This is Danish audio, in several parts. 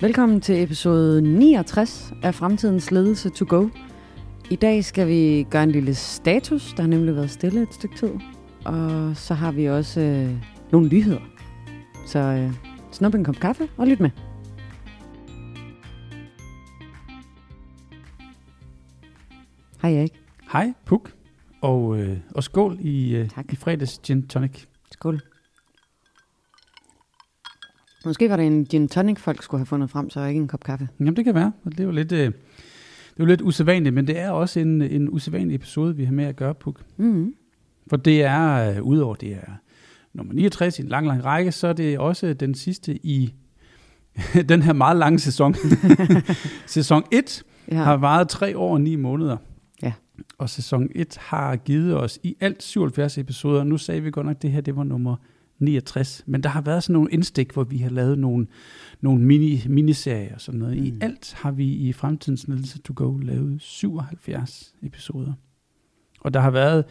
Velkommen til episode 69 af Fremtidens Ledelse to Go. I dag skal vi gøre en lille status. Der har nemlig været stille et stykke tid. Og så har vi også øh, nogle nyheder. Så øh, snup en kop kaffe og lyt med. Hej Erik. Hej, Puk. Og, øh, og skål i, øh, Tak. i fredags gin tonic. Skål. Måske var det en gin tonic, folk skulle have fundet frem, så ikke en kop kaffe. Jamen, det kan være. Det er jo lidt, øh, det er jo lidt usædvanligt, men det er også en, en usædvanlig episode, vi har med at gøre, Puk. Mm-hmm. For det er, øh, udover det er nummer 69 i en lang, lang række, så er det også den sidste i den her meget lange sæson. sæson 1 Ja. har varet tre år og ni måneder. Ja. Og sæson 1 har givet os i alt 77 episoder. Nu sagde vi godt nok, at det her det var nummer 69. Men der har været sådan nogle indstik, hvor vi har lavet nogle, nogle mini, miniserier og sådan noget. Mm. I alt har vi i Fremtidens Ledelse to Go lavet 77 episoder. Og der har været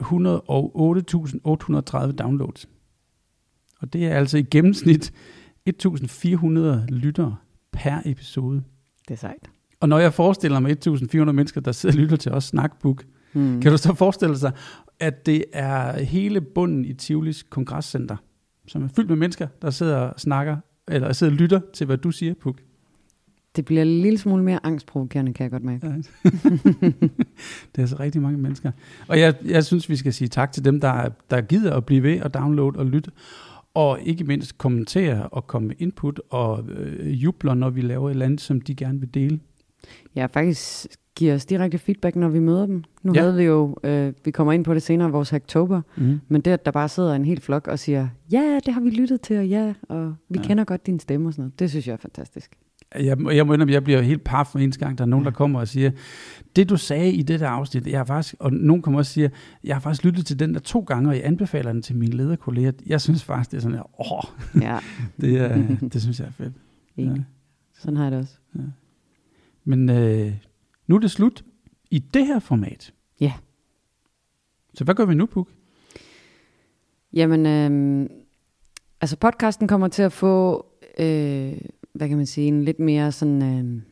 108.830 downloads. Og det er altså i gennemsnit 1.400 lyttere per episode. Det er sejt. Og når jeg forestiller mig 1.400 mennesker, der sidder og lytter til os snackbook, Mm. kan du så forestille sig, at det er hele bunden i Tivolis kongresscenter, som er fyldt med mennesker, der sidder og snakker, eller sidder og lytter til, hvad du siger, Puk. Det bliver en lille smule mere angstprovokerende, kan jeg godt mærke. Ja. det er så rigtig mange mennesker. Og jeg, jeg synes, vi skal sige tak til dem, der, der gider at blive ved og downloade og lytte. Og ikke mindst kommentere og komme med input og øh, jubler, når vi laver et eller andet, som de gerne vil dele. Ja, faktisk giver os direkte feedback, når vi møder dem. Nu Ja. ja. havde vi jo, øh, vi kommer ind på det senere, vores Hacktober, Mm. men det, at der bare sidder en hel flok og siger, ja, det har vi lyttet til, og ja, og vi Ja. ja. kender godt din stemme og sådan noget, det synes jeg er fantastisk. Jeg, jeg må indrømme, jeg bliver helt paf med eneste gang, der er nogen, Ja. der kommer og siger, det du sagde i det der afsnit, jeg har faktisk, og nogen kommer også og siger, jeg har faktisk lyttet til den der to gange, og jeg anbefaler den til mine lederkolleger. Jeg synes faktisk, det er sådan her, åh, Ja, det, er, det synes jeg er fedt. ikke? Ja. Sådan har jeg det også. Men øh, nu er det slut i det her format. Ja. Så hvad gør vi nu, Puk? Jamen, øh, altså podcasten kommer til at få, øh, hvad kan man sige, en lidt mere sådan... Øh,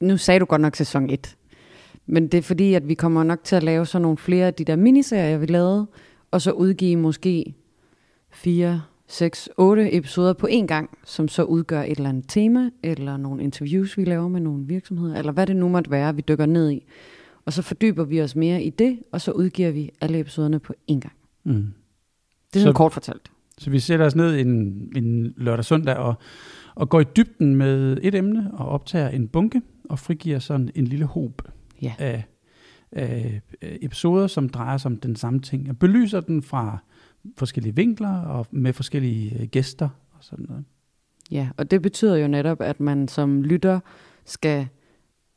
nu sagde du godt nok sæson 1. Men det er fordi, at vi kommer nok til at lave sådan nogle flere af de der miniserier, vi lavede, og så udgive måske 4, 6, 8 episoder på en gang, som så udgør et eller andet tema, eller nogle interviews, vi laver med nogle virksomheder, eller hvad det nu måtte være, vi dykker ned i. Og så fordyber vi os mere i det, og så udgiver vi alle episoderne på én gang. Mm. Det er Så- sådan kort fortalt. Så vi sætter os ned en, en lørdag søndag og, og går i dybden med et emne og optager en bunke og frigiver sådan en lille hob Ja. af, af episoder, som drejer sig om den samme ting. Og belyser den fra forskellige vinkler og med forskellige øh, gæster og sådan noget. Ja, og det betyder jo netop, at man som lytter skal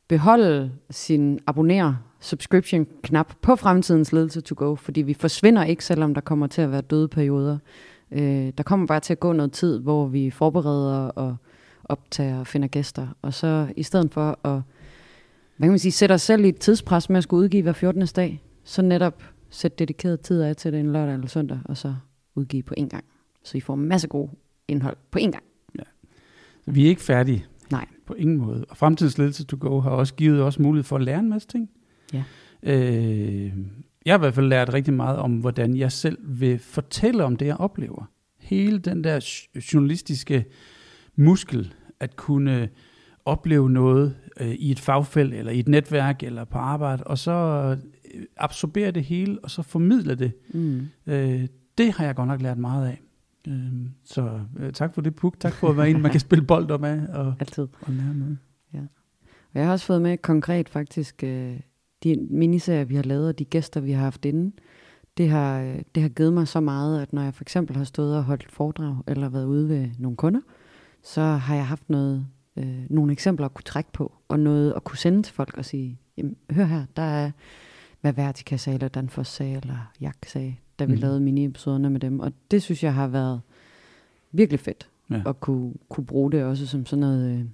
beholde sin abonner subscription knap på fremtidens ledelse to go, fordi vi forsvinder ikke, selvom der kommer til at være døde perioder. Øh, der kommer bare til at gå noget tid, hvor vi forbereder og optager og finder gæster, og så i stedet for at hvad kan man sige, sætte os selv i et tidspres med at skulle udgive hver 14. dag, så netop sætte dedikeret tid af til det en lørdag eller søndag, og så udgive på en gang. Så I får en masse god indhold på en gang. Så vi er ikke færdige. Nej. På ingen måde. Og Fremtidens Ledelse to Go har også givet os mulighed for at lære en masse ting. Ja. Øh, jeg har i hvert fald lært rigtig meget om, hvordan jeg selv vil fortælle om det, jeg oplever. Hele den der jo- journalistiske muskel, at kunne opleve noget øh, i et fagfelt, eller i et netværk, eller på arbejde, og så absorbere det hele, og så formidle det. Mm. Øh, det har jeg godt nok lært meget af. Øh, så øh, tak for det, Puk. Tak for at være en, man kan spille bold op af og, Altid. og lære noget. Og jeg har også fået med konkret faktisk øh, de miniserier, vi har lavet, og de gæster, vi har haft inde. Det har, øh, det har givet mig så meget, at når jeg for eksempel har stået og holdt foredrag, eller været ude ved nogle kunder, så har jeg haft noget, øh, nogle eksempler at kunne trække på, og noget at kunne sende til folk og sige, Jamen, hør her, der er, hvad Vertica sagde, eller Danfoss sagde, eller Jak sagde, da vi mm. lavede mini-episoderne med dem. Og det synes jeg har været virkelig fedt, Ja. at kunne, kunne bruge det også som sådan noget øh,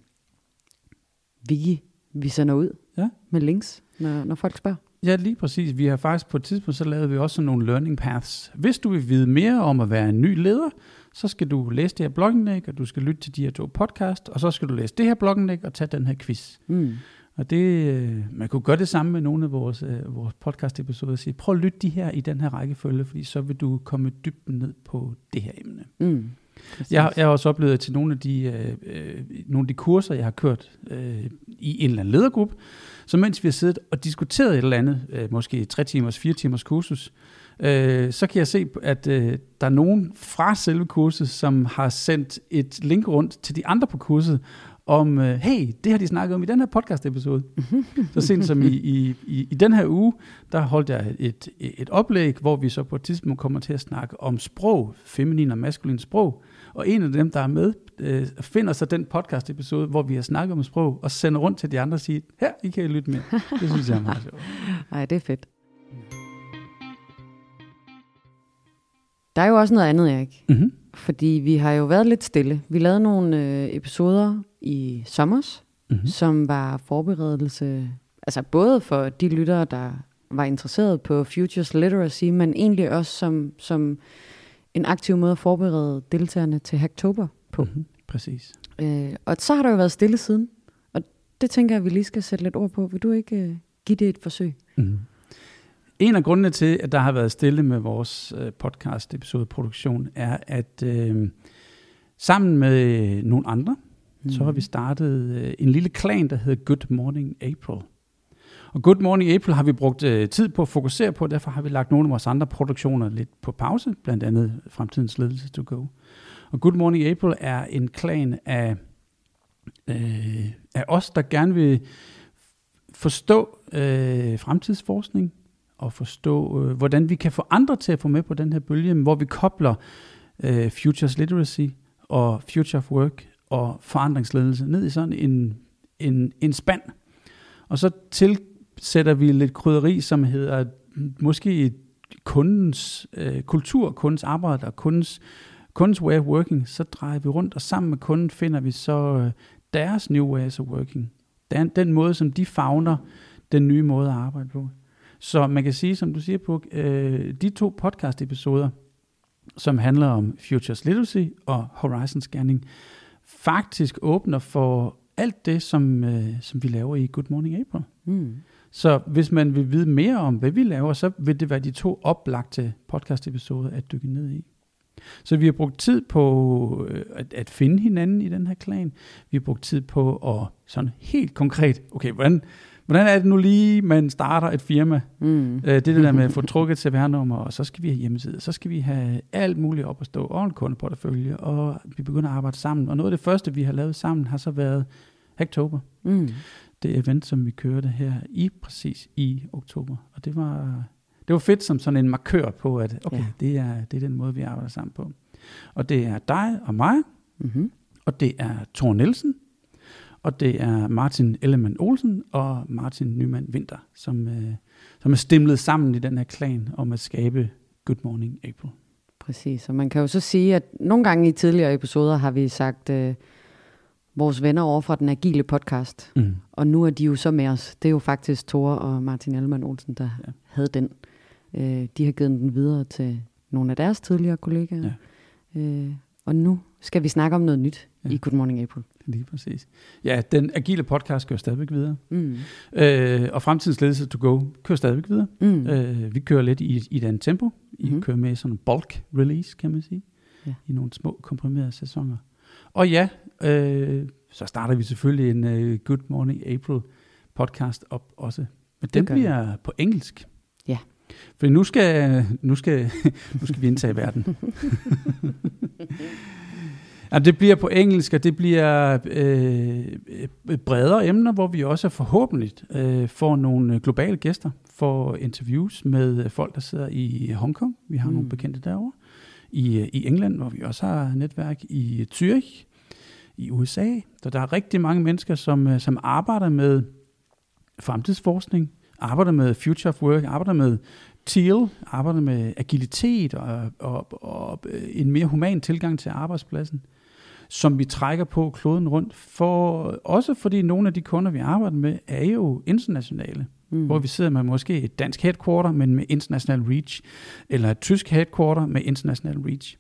wiki, vi sender ud Ja. med links, når, når folk spørger. Ja, lige præcis. Vi har faktisk på et tidspunkt, så lavede vi også sådan nogle learning paths. Hvis du vil vide mere om at være en ny leder, så skal du læse det her blogindlæg, og du skal lytte til de her to podcast, og så skal du læse det her blogindlæg og tage den her quiz. Mm. Og det, øh, man kunne gøre det samme med nogle af vores, øh, vores podcast-episoder og sige, prøv at lytte de her i den her rækkefølge, fordi så vil du komme dybden ned på det her emne. Mm. Jeg, jeg har også oplevet til nogle af de, øh, øh, nogle af de kurser, jeg har kørt øh, i en eller anden ledergruppe, så mens vi har siddet og diskuteret et eller andet, øh, måske 3 timers, 4 timers kursus, øh, så kan jeg se, at øh, der er nogen fra selve kurset, som har sendt et link rundt til de andre på kurset, om, øh, hey, det har de snakket om i den her podcast-episode. så sent som i, i, i, i den her uge, der holdt jeg et, et oplæg, hvor vi så på et tidspunkt kommer til at snakke om sprog, feminin og maskulin sprog. Og en af dem, der er med, øh, finder så den podcast-episode, hvor vi har snakket om sprog, og sender rundt til de andre og siger, her, I kan I lytte med. Det synes jeg er meget sjovt. Ej, det er fedt. Der er jo også noget andet, Erik. Mm-hmm. Fordi vi har jo været lidt stille. Vi lavede nogle øh, episoder i sommers, Mm-hmm. som var forberedelse, altså både for de lyttere, der var interesseret på Futures Literacy, men egentlig også som, som en aktiv måde at forberede deltagerne til Hacktober på. Mm-hmm. Præcis. Øh, og så har der jo været stille siden, og det tænker jeg, at vi lige skal sætte lidt ord på. Vil du ikke øh, give det et forsøg? Mm. En af grundene til, at der har været stille med vores øh, podcast episode produktion, er, at øh, sammen med nogle andre, mm. så har vi startet øh, en lille klan, der hedder Good Morning April. Og Good Morning April har vi brugt øh, tid på at fokusere på, derfor har vi lagt nogle af vores andre produktioner lidt på pause, blandt andet Fremtidens Ledelse to Go. Og Good Morning April er en klan af, øh, af os, der gerne vil forstå øh, fremtidsforskning, at forstå, øh, hvordan vi kan få andre til at få med på den her bølge, hvor vi kobler øh, Futures Literacy og Future of Work og forandringsledelse ned i sådan en, en, en spand. Og så tilsætter vi lidt krydderi, som hedder måske kundens øh, kultur, kundens arbejde og kundens, kundens way of working. Så drejer vi rundt, og sammen med kunden finder vi så øh, deres new ways of working. Den, den måde, som de fagner den nye måde at arbejde på. Så man kan sige, som du siger, på øh, de to podcast-episoder, som handler om Futures Literacy og Horizon Scanning, faktisk åbner for alt det, som, øh, som vi laver i Good Morning April. Mm. Så hvis man vil vide mere om, hvad vi laver, så vil det være de to oplagte podcast-episoder at dykke ned i. Så vi har brugt tid på øh, at, at finde hinanden i den her klan. Vi har brugt tid på at sådan helt konkret, okay, hvordan, hvordan er det nu lige, man starter et firma? Mm. Øh, det det der med at få trukket CVR-nummer, og så skal vi have hjemmeside, så skal vi have alt muligt op at stå, og en kundeportefølje, og vi begynder at arbejde sammen. Og noget af det første, vi har lavet sammen, har så været Hacktober. Mm. Det event, som vi kørte her i præcis i oktober. Og det var, det var fedt som sådan en markør på, at okay, ja. det, er, det er den måde, vi arbejder sammen på. Og det er dig og mig, Mm-hmm. og det er Thor Nielsen, og det er Martin Ellemann Olsen og Martin Nyman Winter, som, øh, som er stemlet sammen i den her klan om at skabe Good Morning April. Præcis, og man kan jo så sige, at nogle gange i tidligere episoder har vi sagt øh, vores venner over fra den agile podcast, Mm. og nu er de jo så med os. Det er jo faktisk Tore og Martin Ellemann Olsen, der ja. Havde den. Øh, de har givet den videre til nogle af deres tidligere kollegaer. Ja. Øh, og nu skal vi snakke om noget nyt ja. I Good Morning April. Lige præcis. Ja, den agile podcast kører stadigvæk videre. Mm. Øh, og fremtidens ledelse to go kører stadigvæk videre. Mm. Mm. Øh, vi kører lidt i, i den tempo. I mm-hmm. kører med sådan en bulk release, kan man sige. Ja. I nogle små komprimerede sæsoner. Og ja, øh, så starter vi selvfølgelig en uh, Good Morning April podcast op også. Men den bliver på engelsk. Ja. For nu skal, nu skal, nu skal vi indtage verden. Ja, det bliver på engelsk, og det bliver øh, bredere emner, hvor vi også forhåbentlig øh, får nogle globale gæster for interviews med folk, der sidder i Hongkong. Vi har mm. Mm. nogle bekendte derovre. I, øh, I England, hvor vi også har netværk. I Zürich, i USA. Så der er rigtig mange mennesker, som, øh, som arbejder med fremtidsforskning, arbejder med future of work, arbejder med TEAL, arbejder med agilitet og, og, og en mere human tilgang til arbejdspladsen, som vi trækker på kloden rundt. For, også fordi nogle af de kunder, vi arbejder med, er jo internationale. Mm. Hvor vi sidder med måske et dansk headquarter, men med international reach, eller et tysk headquarter med international reach.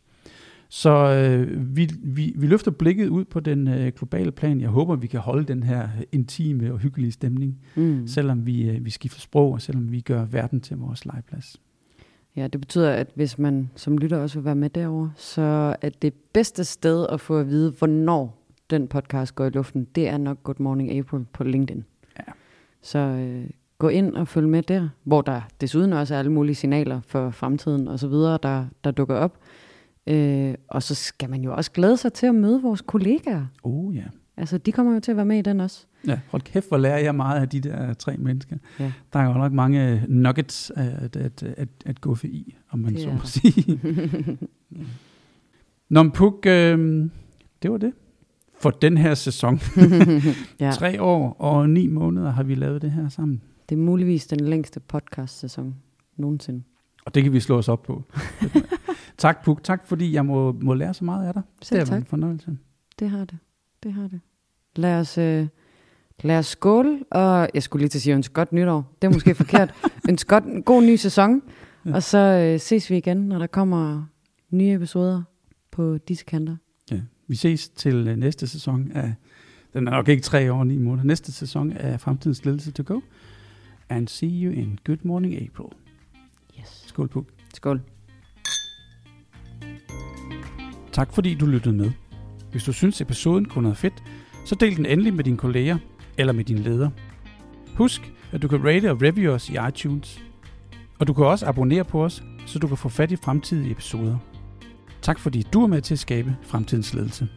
Så øh, vi, vi, vi løfter blikket ud på den øh, globale plan. Jeg håber, vi kan holde den her intime og hyggelige stemning, mm. selvom vi, øh, vi skifter sprog, og selvom vi gør verden til vores legeplads. Ja, det betyder, at hvis man som lytter også vil være med derover, så er det bedste sted at få at vide, hvornår den podcast går i luften, det er nok Good Morning April på LinkedIn. Ja. Så øh, gå ind og følg med der, hvor der desuden også er alle mulige signaler for fremtiden og så videre, der, der dukker op. Øh, og så skal man jo også glæde sig til at møde vores kollegaer. Oh ja. Altså, de kommer jo til at være med i den også. Ja, hold kæft, hvor lærer jeg meget af de der tre mennesker. Ja. Der er jo nok mange nuggets at, at, at, at gå for i, om man det så må sige. Nå, Puk, øh, det var det for den her sæson. ja. Tre år og ni måneder har vi lavet det her sammen. Det er muligvis den længste podcast-sæson nogensinde. Og det kan vi slå os op på. tak, Puk. Tak, fordi jeg må, må lære så meget af dig. Selv det er en fornøjelse. Det har det. Det har det. Lad os, øh, lad os skåle, og jeg skulle lige til at sige ønske godt nytår. Det er måske forkert. Ønske godt, en god ny sæson. Ja. Og så øh, ses vi igen, når der kommer nye episoder på disse kanter. Ja. Vi ses til øh, næste sæson af, den er nok ikke tre år, ni måneder, næste sæson af Fremtidens Ledelse to Go. And see you in Good Morning April. Yes. Skål på. Skål. Tak fordi du lyttede med. Hvis du synes episoden kunne noget fedt, så del den endelig med dine kolleger eller med din leder. Husk, at du kan rate og review os i iTunes. Og du kan også abonnere på os, så du kan få fat i fremtidige episoder. Tak fordi du er med til at skabe fremtidens ledelse.